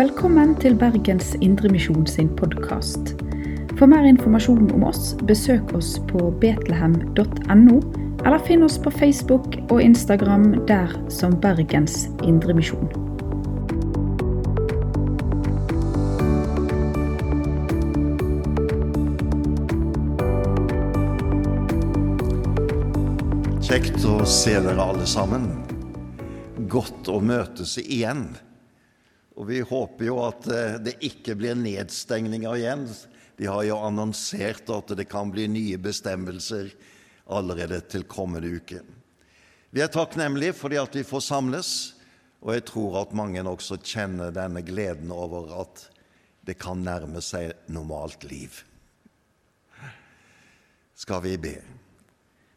Velkommen til Bergens Indremisjon sin podkast. For mer informasjon om oss, besøk oss på betlehem.no, eller finn oss på Facebook og Instagram der som Bergens Indremisjon. Kjekt å se dere alle sammen. Godt å møtes igjen. Vi håper jo at eh, det ikke blir nedstengninger igjen. De har jo annonsert at det kan bli nye bestemmelser allerede til kommende uke. Vi er takknemlige fordi at vi får samles, og jeg tror at mange også kjenner denne gleden over at det kan nærme seg normalt liv. Skal vi be?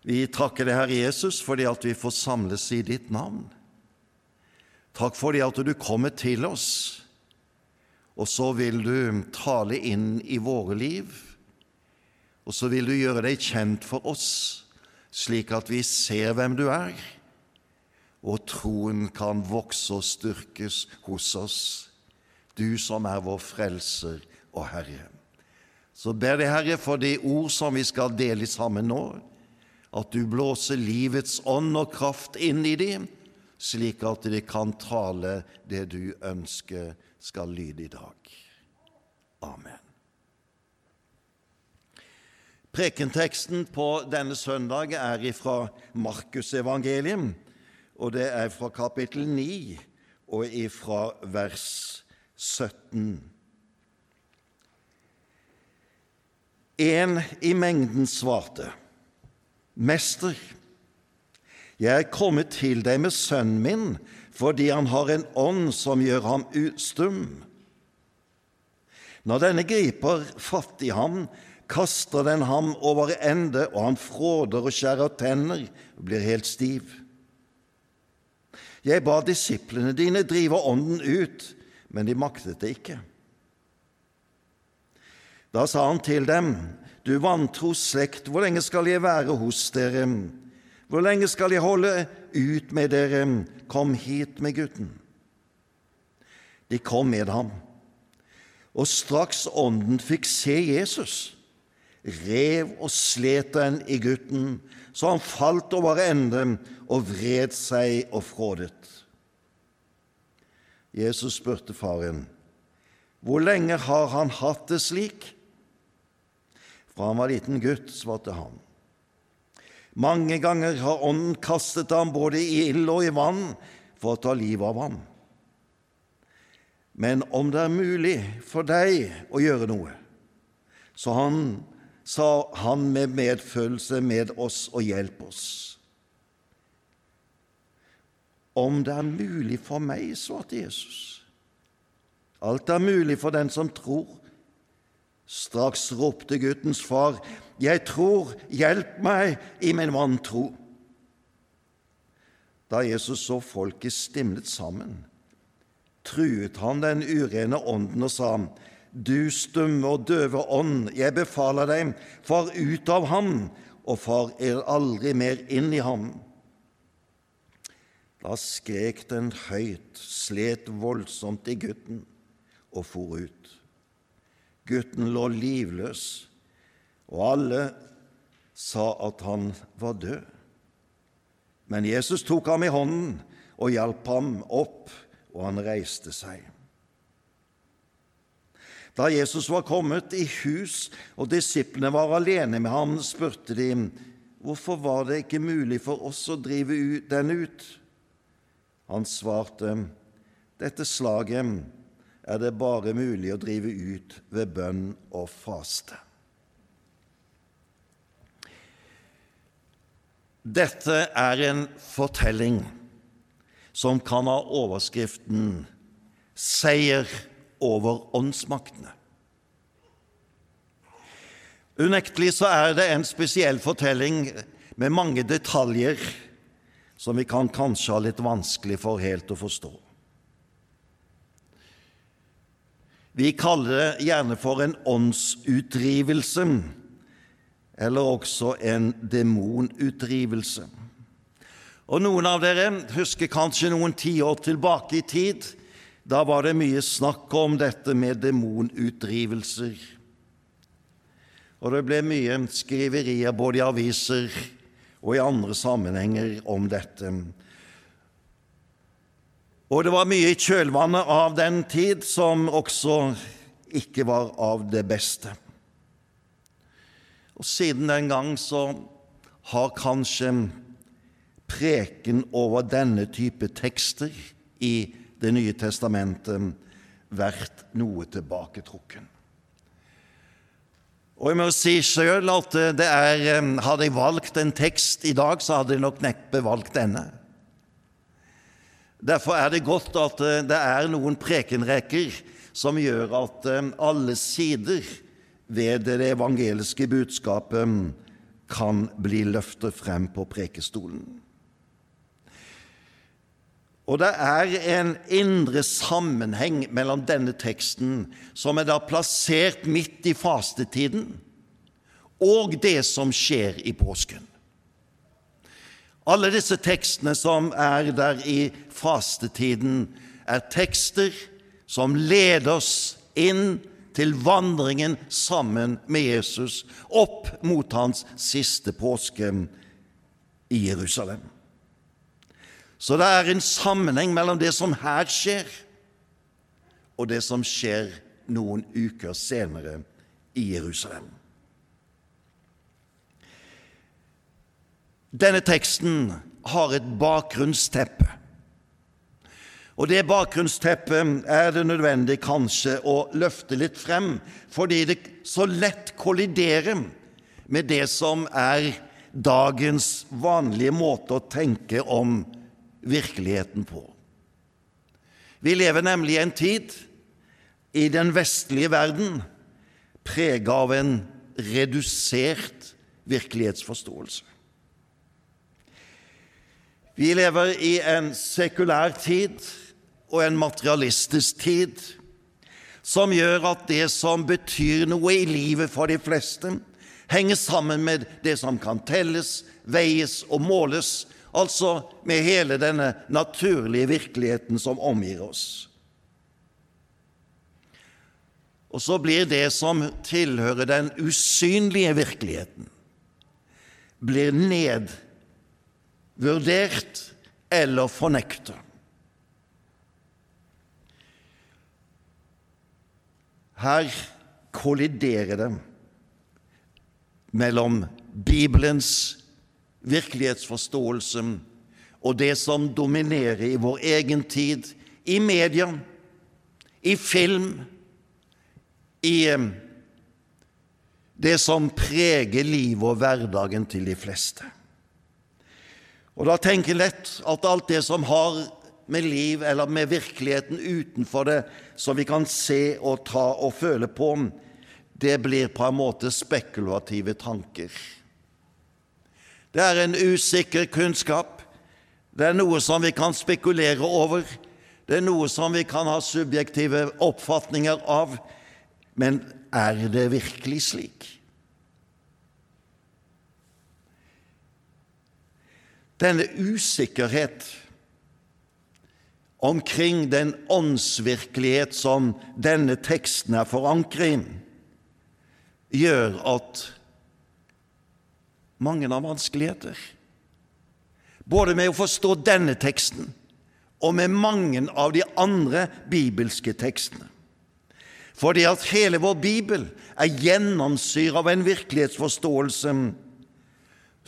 Vi takker deg, Herre Jesus, fordi at vi får samles i ditt navn. Takk fordi at du kommer til oss, og så vil du tale inn i våre liv. Og så vil du gjøre deg kjent for oss, slik at vi ser hvem du er, og troen kan vokse og styrkes hos oss, du som er vår frelser og Herre. Så ber deg, Herre, for de ord som vi skal dele sammen nå at du blåser livets ånd og kraft inn i dem, slik at de kan tale det du ønsker skal lyde i dag. Amen. Prekenteksten på denne søndag er fra Markusevangeliet, og det er fra kapittel 9 og ifra vers 17. En i mengden svarte. Mester, jeg er kommet til deg med sønnen min fordi han har en ånd som gjør ham ustum. Når denne griper fatt i ham, kaster den ham over ende, og han fråder og skjærer tenner og blir helt stiv. Jeg ba disiplene dine drive ånden ut, men de maktet det ikke. Da sa han til dem, du vantro slekt, hvor lenge skal jeg være hos dere? Hvor lenge skal jeg holde ut med dere? Kom hit med gutten. De kom med ham, og straks ånden fikk se Jesus, rev og slet den i gutten, så han falt over ende og vred seg og frådet. Jesus spurte faren, hvor lenge har han hatt det slik? Fra han var liten gutt, svarte han. Mange ganger har Ånden kastet ham både i ild og i vann for å ta livet av ham. Men om det er mulig for deg å gjøre noe, så han, sa han med medfølelse med oss og hjelp oss. Om det er mulig for meg, svarte Jesus. Alt er mulig for den som tror. Straks ropte guttens far, Jeg tror, hjelp meg i min vantro. Da Jesus så folket stimlet sammen, truet han den urene ånden og sa, Du stumme og døve ånd, jeg befaler deg, far ut av ham, og far er aldri mer inn i ham. Da skrek den høyt, slet voldsomt i gutten og for ut. Gutten lå livløs, og alle sa at han var død. Men Jesus tok ham i hånden og hjalp ham opp, og han reiste seg. Da Jesus var kommet i hus og disiplene var alene med ham, spurte de hvorfor var det ikke mulig for oss å drive den ut. Han svarte, dette slaget er det bare mulig å drive ut ved bønn og faste. Dette er en fortelling som kan ha overskriften 'Seier over åndsmaktene'. Unektelig så er det en spesiell fortelling med mange detaljer som vi kan kanskje ha litt vanskelig for helt å forstå. Vi kaller det gjerne for en åndsutdrivelse, eller også en demonutdrivelse. Og Noen av dere husker kanskje noen tiår tilbake i tid, Da var det mye snakk om dette med demonutdrivelser. Og det ble mye skriverier både i aviser og i andre sammenhenger om dette. Og det var mye i kjølvannet av den tid som også ikke var av det beste. Og siden den gang så har kanskje preken over denne type tekster i Det nye testamentet vært noe tilbaketrukken. Og jeg må si sjøl at er, hadde jeg valgt en tekst i dag, så hadde jeg nok neppe valgt denne. Derfor er det godt at det er noen prekenrekker som gjør at alle sider ved det evangeliske budskapet kan bli løftet frem på prekestolen. Og det er en indre sammenheng mellom denne teksten, som er da plassert midt i fastetiden, og det som skjer i påsken. Alle disse tekstene som er der i fastetiden, er tekster som leder oss inn til vandringen sammen med Jesus opp mot hans siste påske i Jerusalem. Så det er en sammenheng mellom det som her skjer, og det som skjer noen uker senere i Jerusalem. Denne teksten har et bakgrunnsteppe. Og det bakgrunnsteppet er det nødvendig kanskje å løfte litt frem, fordi det så lett kolliderer med det som er dagens vanlige måte å tenke om virkeligheten på. Vi lever nemlig i en tid i den vestlige verden preget av en redusert virkelighetsforståelse. Vi lever i en sekulær tid og en materialistisk tid som gjør at det som betyr noe i livet for de fleste, henger sammen med det som kan telles, veies og måles, altså med hele denne naturlige virkeligheten som omgir oss. Og så blir det som tilhører den usynlige virkeligheten, blir nedvurdert eller fornekta. Her kolliderer det mellom Bibelens virkelighetsforståelse og det som dominerer i vår egen tid, i media, i film, i eh, det som preger livet og hverdagen til de fleste. Og da tenker jeg lett at alt det som har med liv eller med virkeligheten utenfor det, som vi kan se og ta og føle på, det blir på en måte spekulative tanker. Det er en usikker kunnskap. Det er noe som vi kan spekulere over. Det er noe som vi kan ha subjektive oppfatninger av. Men er det virkelig slik? Denne usikkerhet omkring den åndsvirkelighet som denne teksten er forankret i, gjør at mange av vanskeligheter. Både med å forstå denne teksten og med mange av de andre bibelske tekstene. Fordi at hele vår bibel er gjennomsyret av en virkelighetsforståelse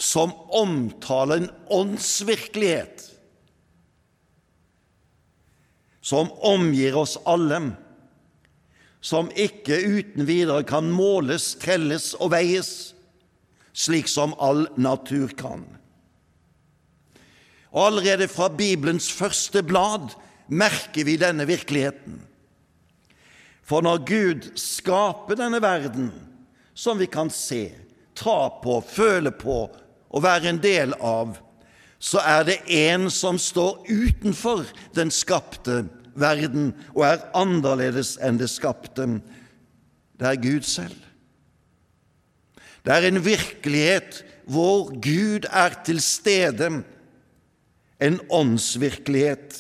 som omtaler en åndsvirkelighet som omgir oss alle, som ikke uten videre kan måles, telles og veies slik som all natur kan. Og Allerede fra Bibelens første blad merker vi denne virkeligheten. For når Gud skaper denne verden, som vi kan se, ta på, føle på og være en del av, så er det en som står utenfor den skapte verden og er annerledes enn det skapte. Det er Gud selv. Det er en virkelighet hvor Gud er til stede, en åndsvirkelighet.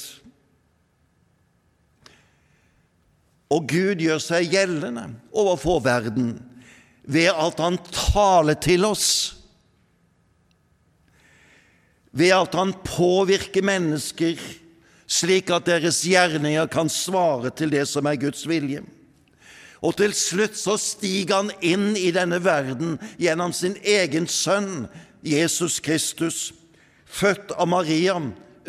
Og Gud gjør seg gjeldende overfor verden ved at Han taler til oss. Ved at Han påvirker mennesker slik at deres gjerninger kan svare til det som er Guds vilje. Og til slutt så stiger han inn i denne verden gjennom sin egen sønn, Jesus Kristus, født av Maria,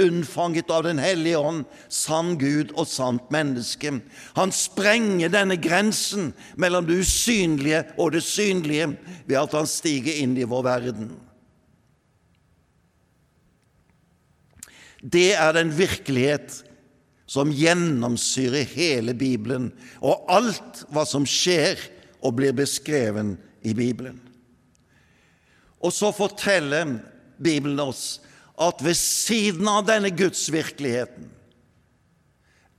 unnfanget av Den hellige ånd, sann Gud og sant menneske. Han sprenger denne grensen mellom det usynlige og det synlige ved at han stiger inn i vår verden. Det er den virkelighet som gjennomsyrer hele Bibelen og alt hva som skjer og blir beskreven i Bibelen. Og så forteller Bibelen oss at ved siden av denne gudsvirkeligheten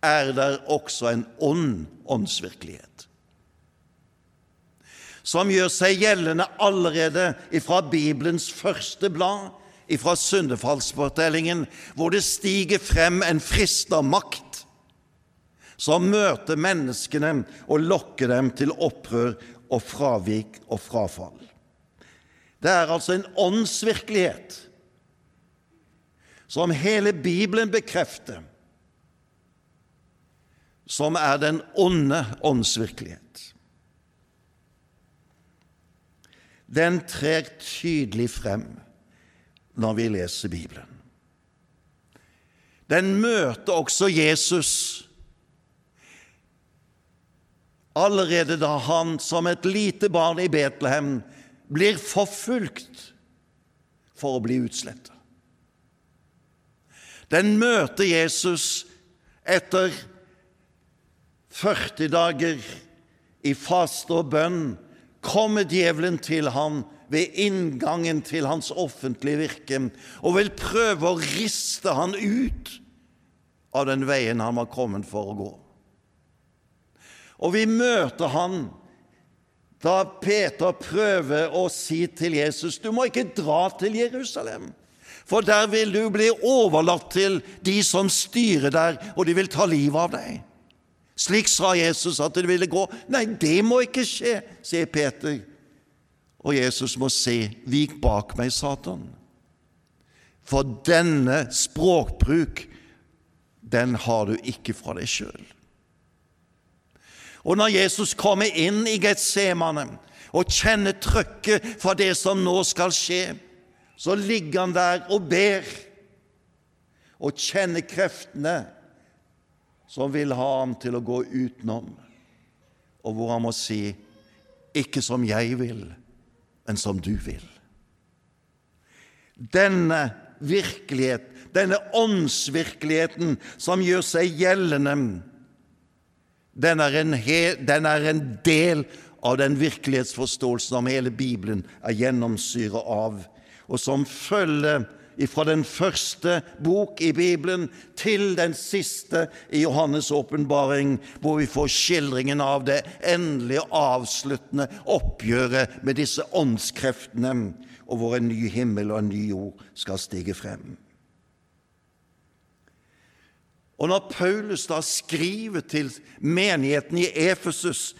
er det også en ond åndsvirkelighet som gjør seg gjeldende allerede fra Bibelens første blad, fra syndefallsfortellingen, hvor det stiger frem en frista makt som møter menneskene og lokker dem til opprør og fravik og frafall. Det er altså en åndsvirkelighet som hele Bibelen bekrefter, som er den onde åndsvirkelighet. Den trer tydelig frem når vi leser Bibelen. Den møter også Jesus allerede da han som et lite barn i Betlehem blir forfulgt for å bli utslettet. Den møter Jesus etter 40 dager i faste og bønn. Kommer djevelen til ham ved inngangen til hans offentlige virke og vil prøve å riste han ut av den veien han var kommet for å gå. Og vi møter han da Peter prøver å si til Jesus du må ikke dra til Jerusalem, for der vil du bli overlatt til de som styrer der, og de vil ta livet av deg. Slik sa Jesus at det ville gå. Nei, det må ikke skje, sier Peter. Og Jesus må si, 'Vik bak meg, Satan'. For denne språkbruk, den har du ikke fra deg sjøl. Og når Jesus kommer inn i Getsemane og kjenner trøkket fra det som nå skal skje, så ligger han der og ber og kjenner kreftene som vil ha ham til å gå utenom, og hvor han må si, 'Ikke som jeg vil, men som du vil. Denne virkelighet, denne åndsvirkeligheten som gjør seg gjeldende, den er en, den er en del av den virkelighetsforståelsen som hele Bibelen er gjennomsyret av, og som følger fra den første bok i Bibelen til den siste i Johannes' åpenbaring, hvor vi får skildringen av det endelige, avsluttende oppgjøret med disse åndskreftene, og hvor en ny himmel og en ny jord skal stige frem. Og når Paulus da skriver til menigheten i Efesus,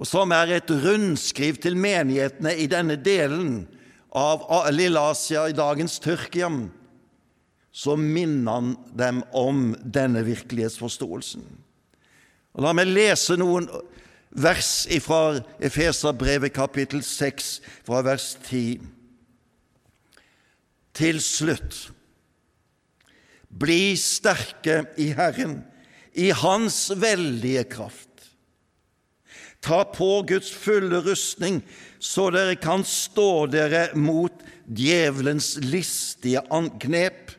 og som er et rundskriv til menighetene i denne delen av Lille-Asia, i dagens Tyrkia, så minner han dem om denne virkelighetsforståelsen. Og La meg lese noen vers fra Efeserbrevet kapittel 6, fra vers 10. Til slutt, bli sterke i Herren, i Hans veldige kraft. Ta på Guds fulle rustning, så dere kan stå dere mot djevelens listige knep.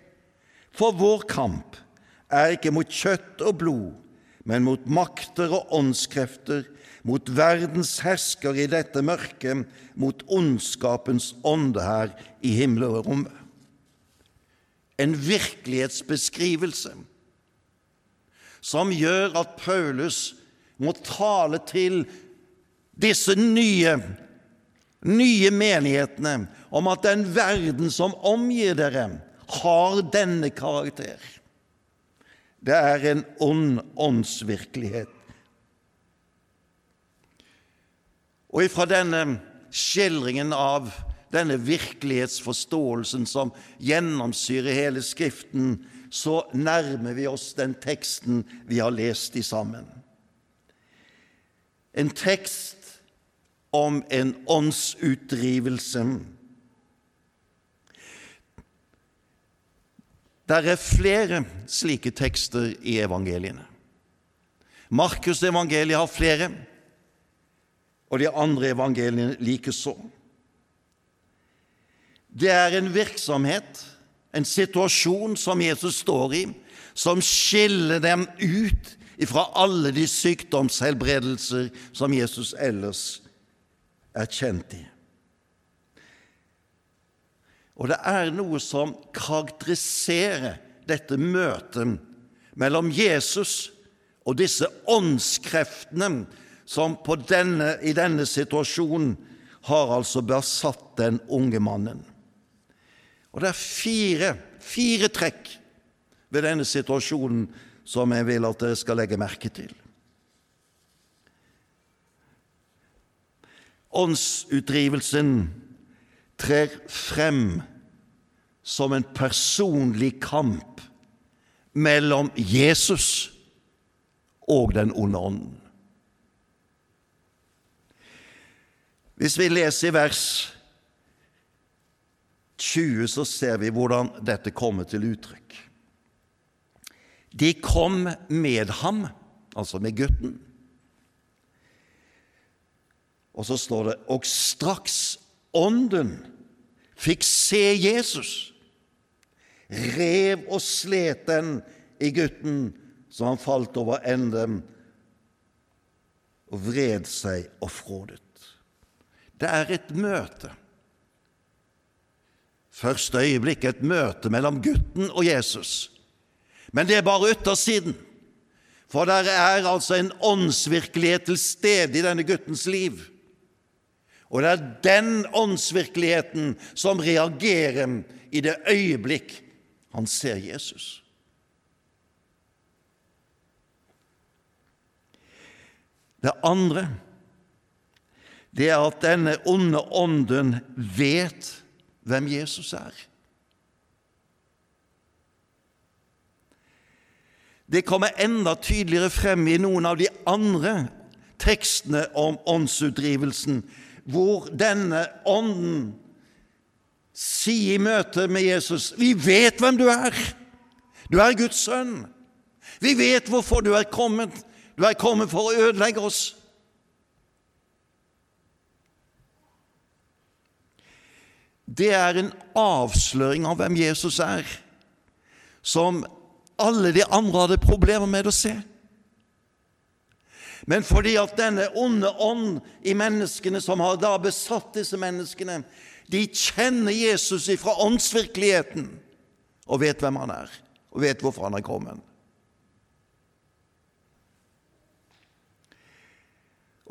For vår kamp er ikke mot kjøtt og blod, men mot makter og åndskrefter, mot verdens hersker i dette mørket, mot ondskapens ånde her i himmelrommet. En virkelighetsbeskrivelse som gjør at Paulus må tale til disse nye, nye menighetene om at den verden som omgir dere, har denne karakter. Det er en ond åndsvirkelighet Og ifra denne skildringen av denne virkelighetsforståelsen som gjennomsyrer hele Skriften, så nærmer vi oss den teksten vi har lest i sammen. En tekst om en åndsutdrivelse. Det er flere slike tekster i evangeliene. Markus' evangeliet har flere, og de andre evangeliene likeså. Det er en virksomhet, en situasjon som Jesus står i, som skiller dem ut fra alle de sykdomshelbredelser som Jesus ellers er kjent i. Og det er noe som karakteriserer dette møtet mellom Jesus og disse åndskreftene som denne, i denne situasjonen har altså besatt den unge mannen. Og det er fire, fire trekk ved denne situasjonen som jeg vil at dere skal legge merke til. Åndsutdrivelsen trer frem som en personlig kamp mellom Jesus og den onde ånden. Hvis vi leser i vers 20, så ser vi hvordan dette kommer til uttrykk. De kom med ham, altså med gutten. Og så står det Og straks ånden fikk se Jesus, rev og slet den i gutten, så han falt over ende og vred seg og frådet. Det er et møte. Første øyeblikk et møte mellom gutten og Jesus. Men det er bare yttersiden. For der er altså en åndsvirkelighet til stede i denne guttens liv. Og det er den åndsvirkeligheten som reagerer i det øyeblikk han ser Jesus. Det andre det er at denne onde ånden vet hvem Jesus er. Det kommer enda tydeligere frem i noen av de andre tekstene om åndsutdrivelsen, hvor denne ånden sier i møte med Jesus Vi vet hvem du er! Du er Guds sønn. Vi vet hvorfor du er kommet. Du er kommet for å ødelegge oss. Det er en avsløring av hvem Jesus er, som alle de andre hadde problemer med å se. Men fordi at denne onde ånd i menneskene som har da besatt disse menneskene, de kjenner Jesus ifra åndsvirkeligheten og vet hvem han er, og vet hvorfor han er kommet.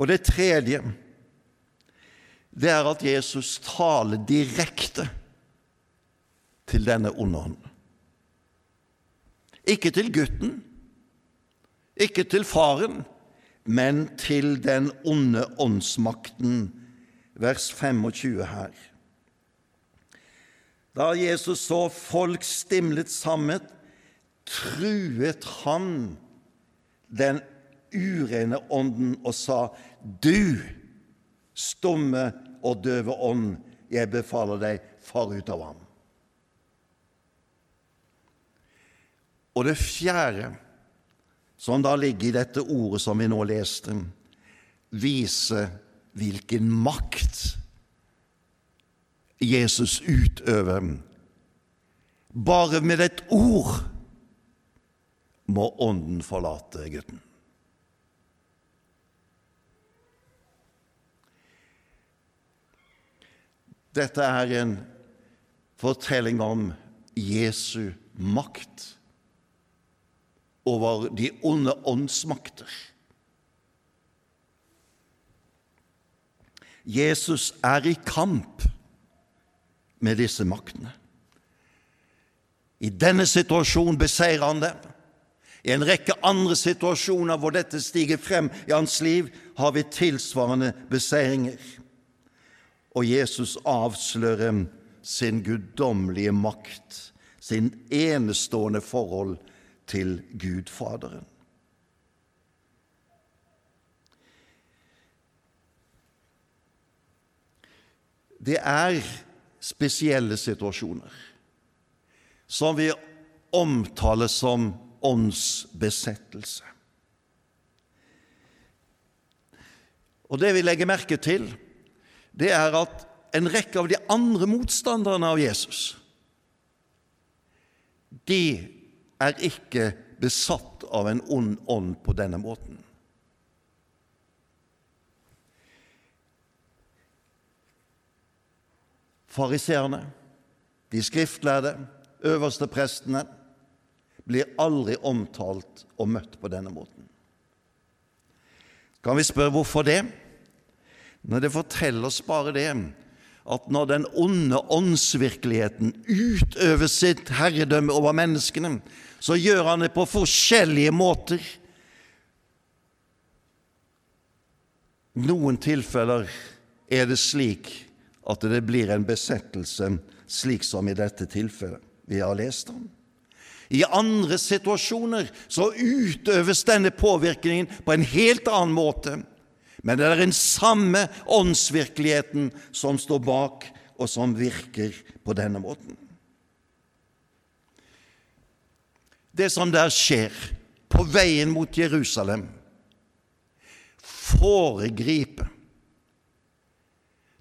Og det tredje det er at Jesus taler direkte til denne onde ånden. Ikke til gutten, ikke til faren, men til den onde åndsmakten. Vers 25 her. Da Jesus så folk stimlet sammen, truet han den urene ånden og sa:" Du stumme og døve ånd, jeg befaler deg, far ut av ham. Og det fjerde, som da ligger i dette ordet som vi nå leste, viser hvilken makt Jesus utøver. Bare med et ord må ånden forlate gutten. Dette er en fortelling om Jesu makt over de onde åndsmakter. Jesus er i kamp med disse maktene. I denne situasjonen beseirer han dem. I en rekke andre situasjoner hvor dette stiger frem i hans liv, har vi tilsvarende beseiringer. Og Jesus avslører sin guddommelige makt, sin enestående forhold til Gudfaderen. Det er spesielle situasjoner som vi omtaler som åndsbesettelse. Og Det vi legger merke til, det er at en rekke av de andre motstanderne av Jesus de er ikke besatt av en ond ånd på denne måten. Fariseerne, de skriftlærde, øverste prestene, blir aldri omtalt og møtt på denne måten. Kan vi spørre hvorfor det? Når det forteller oss bare det at når den onde åndsvirkeligheten utøver sitt herredømme over menneskene, så gjør han det på forskjellige måter. Noen tilfeller er det slik at det blir en besettelse, slik som i dette tilfellet vi har lest om. I andre situasjoner så utøves denne påvirkningen på en helt annen måte. Men det er den samme åndsvirkeligheten som står bak, og som virker på denne måten. Det som der skjer på veien mot Jerusalem, foregriper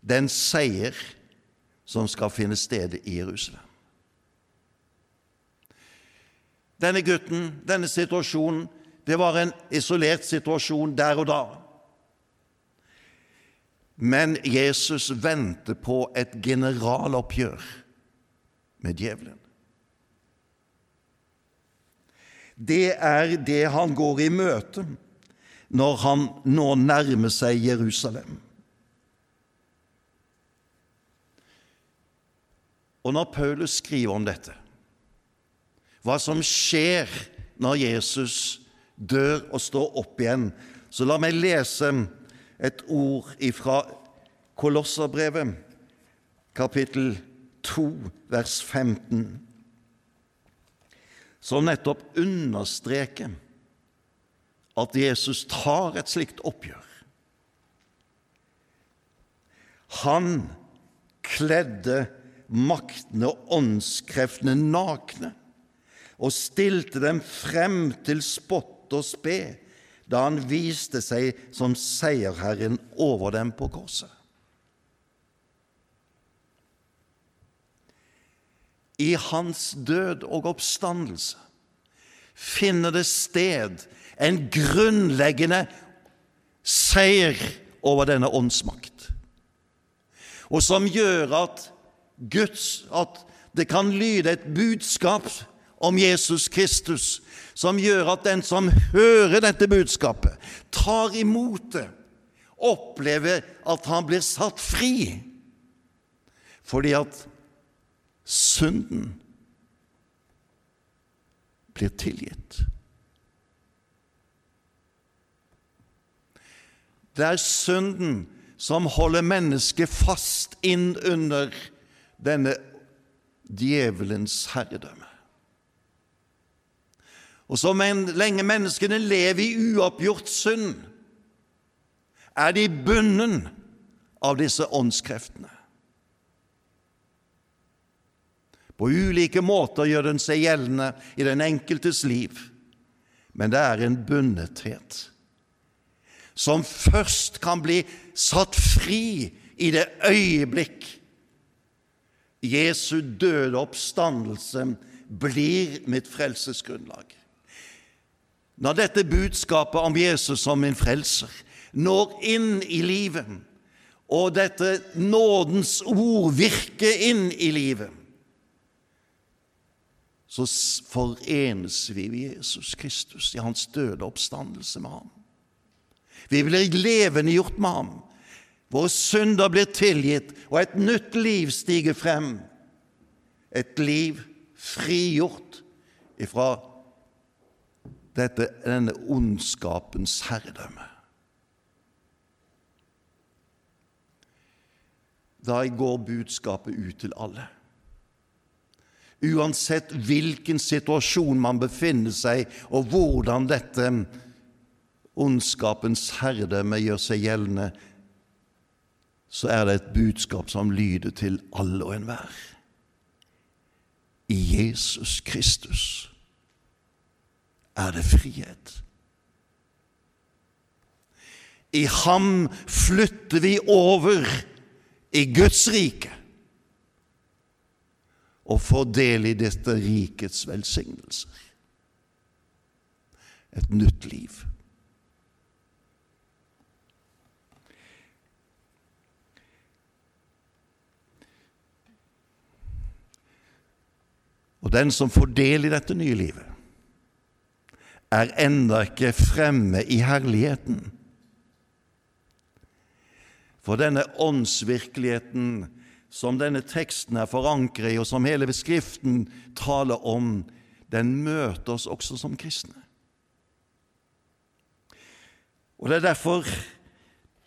den seier som skal finne sted i Jerusalem. Denne gutten, denne situasjonen, det var en isolert situasjon der og da. Men Jesus venter på et generaloppgjør med djevelen. Det er det han går i møte når han nå nærmer seg Jerusalem. Og når Paulus skriver om dette, hva som skjer når Jesus dør og står opp igjen, så la meg lese et ord ifra Kolosserbrevet, kapittel 2, vers 15, som nettopp understreker at Jesus tar et slikt oppgjør. Han kledde maktene og åndskreftene nakne og stilte dem frem til spott og spe da han viste seg som seierherren over dem på korset. I hans død og oppstandelse finner det sted en grunnleggende seier over denne åndsmakt, og som gjør at Guds at det kan lyde et budskap om Jesus Kristus, som gjør at den som hører dette budskapet, tar imot det, opplever at han blir satt fri, fordi at synden blir tilgitt. Det er synden som holder mennesket fast inn under denne djevelens herredømme. Og så lenge menneskene lever i uoppgjort synd, er de bundet av disse åndskreftene. På ulike måter gjør den seg gjeldende i den enkeltes liv, men det er en bundethet som først kan bli satt fri i det øyeblikk Jesu døde oppstandelse blir mitt frelsesgrunnlag. Når dette budskapet om Jesus som min frelser når inn i livet, og dette nådens ord virker inn i livet, så forenes vi med Jesus Kristus i hans døde oppstandelse med ham. Vi blir levendegjort med ham. Våre synder blir tilgitt, og et nytt liv stiger frem. Et liv frigjort ifra dette, denne ondskapens herredømme. Da går budskapet ut til alle. Uansett hvilken situasjon man befinner seg, og hvordan dette ondskapens herredømme gjør seg gjeldende, så er det et budskap som lyder til alle og enhver. I Jesus Kristus er det frihet. I ham flytter vi over i Guds rike og får del i dette rikets velsignelser. Et nytt liv. Og den som får del i dette nye livet, er enda ikke fremme i herligheten. For denne åndsvirkeligheten som denne teksten er forankret i, og som hele Skriften taler om, den møter oss også som kristne. Og Det er derfor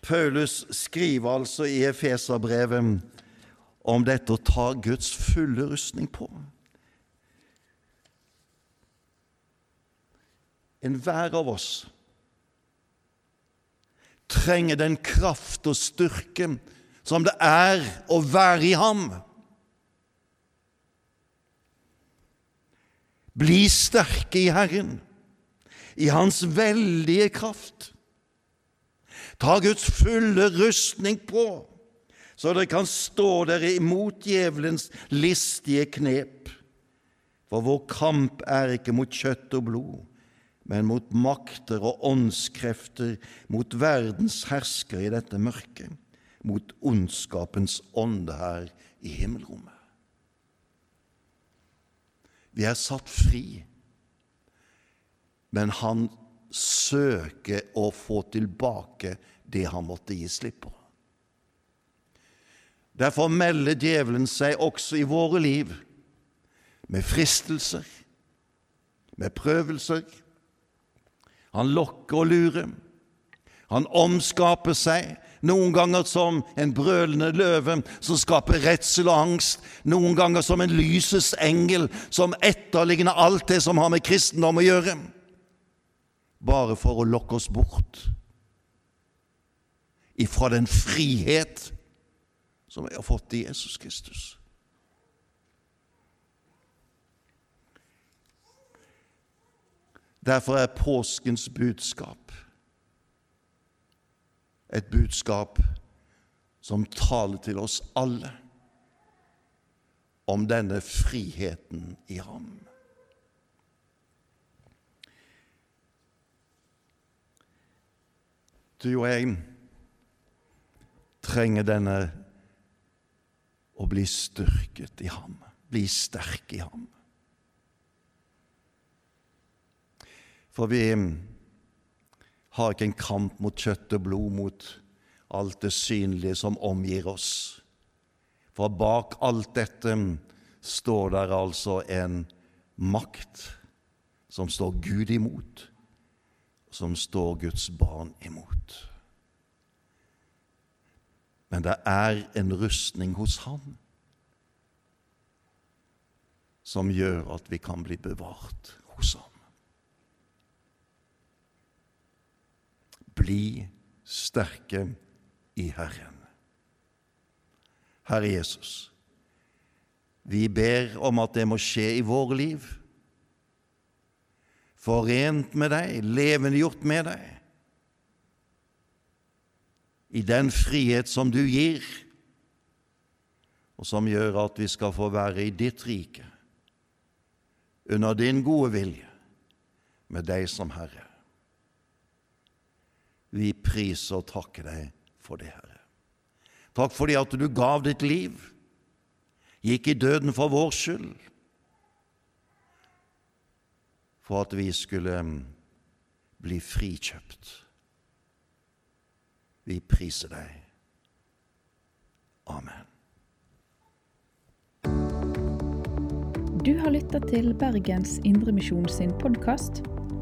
Paulus skriver altså i Efeserbrevet om dette å ta Guds fulle rustning på. Enhver av oss trenger den kraft og styrke som det er å være i ham. Bli sterke i Herren, i Hans veldige kraft. Ta Guds fulle rustning på, så dere kan stå dere imot djevelens listige knep. For vår kamp er ikke mot kjøtt og blod, men mot makter og åndskrefter, mot verdens herskere i dette mørket, mot ondskapens ånde her i himmelrommet. Vi er satt fri, men han søker å få tilbake det han måtte gi slipp på. Derfor melder djevelen seg også i våre liv med fristelser, med prøvelser, han lokker og lurer. Han omskaper seg, noen ganger som en brølende løve som skaper redsel og angst, noen ganger som en lysets engel som etterligner alt det som har med kristendom å gjøre, bare for å lokke oss bort ifra den frihet som vi har fått i Jesus Kristus. Derfor er påskens budskap et budskap som taler til oss alle om denne friheten i ham. Du og jeg trenger denne å bli styrket i ham, bli sterk i ham. For vi har ikke en kamp mot kjøtt og blod, mot alt det synlige som omgir oss. For bak alt dette står der altså en makt som står Gud imot, som står Guds barn imot. Men det er en rustning hos Han som gjør at vi kan bli bevart hos Ham. Bli sterke i Herren. Herre Jesus, vi ber om at det må skje i våre liv. Forent med deg, levendegjort med deg. I den frihet som du gir, og som gjør at vi skal få være i ditt rike, under din gode vilje, med deg som Herre. Vi priser og takker deg for det, Herre. Takk fordi at du gav ditt liv, gikk i døden for vår skyld, for at vi skulle mm, bli frikjøpt. Vi priser deg. Amen. Du har lytta til Bergens Indremisjon sin podkast.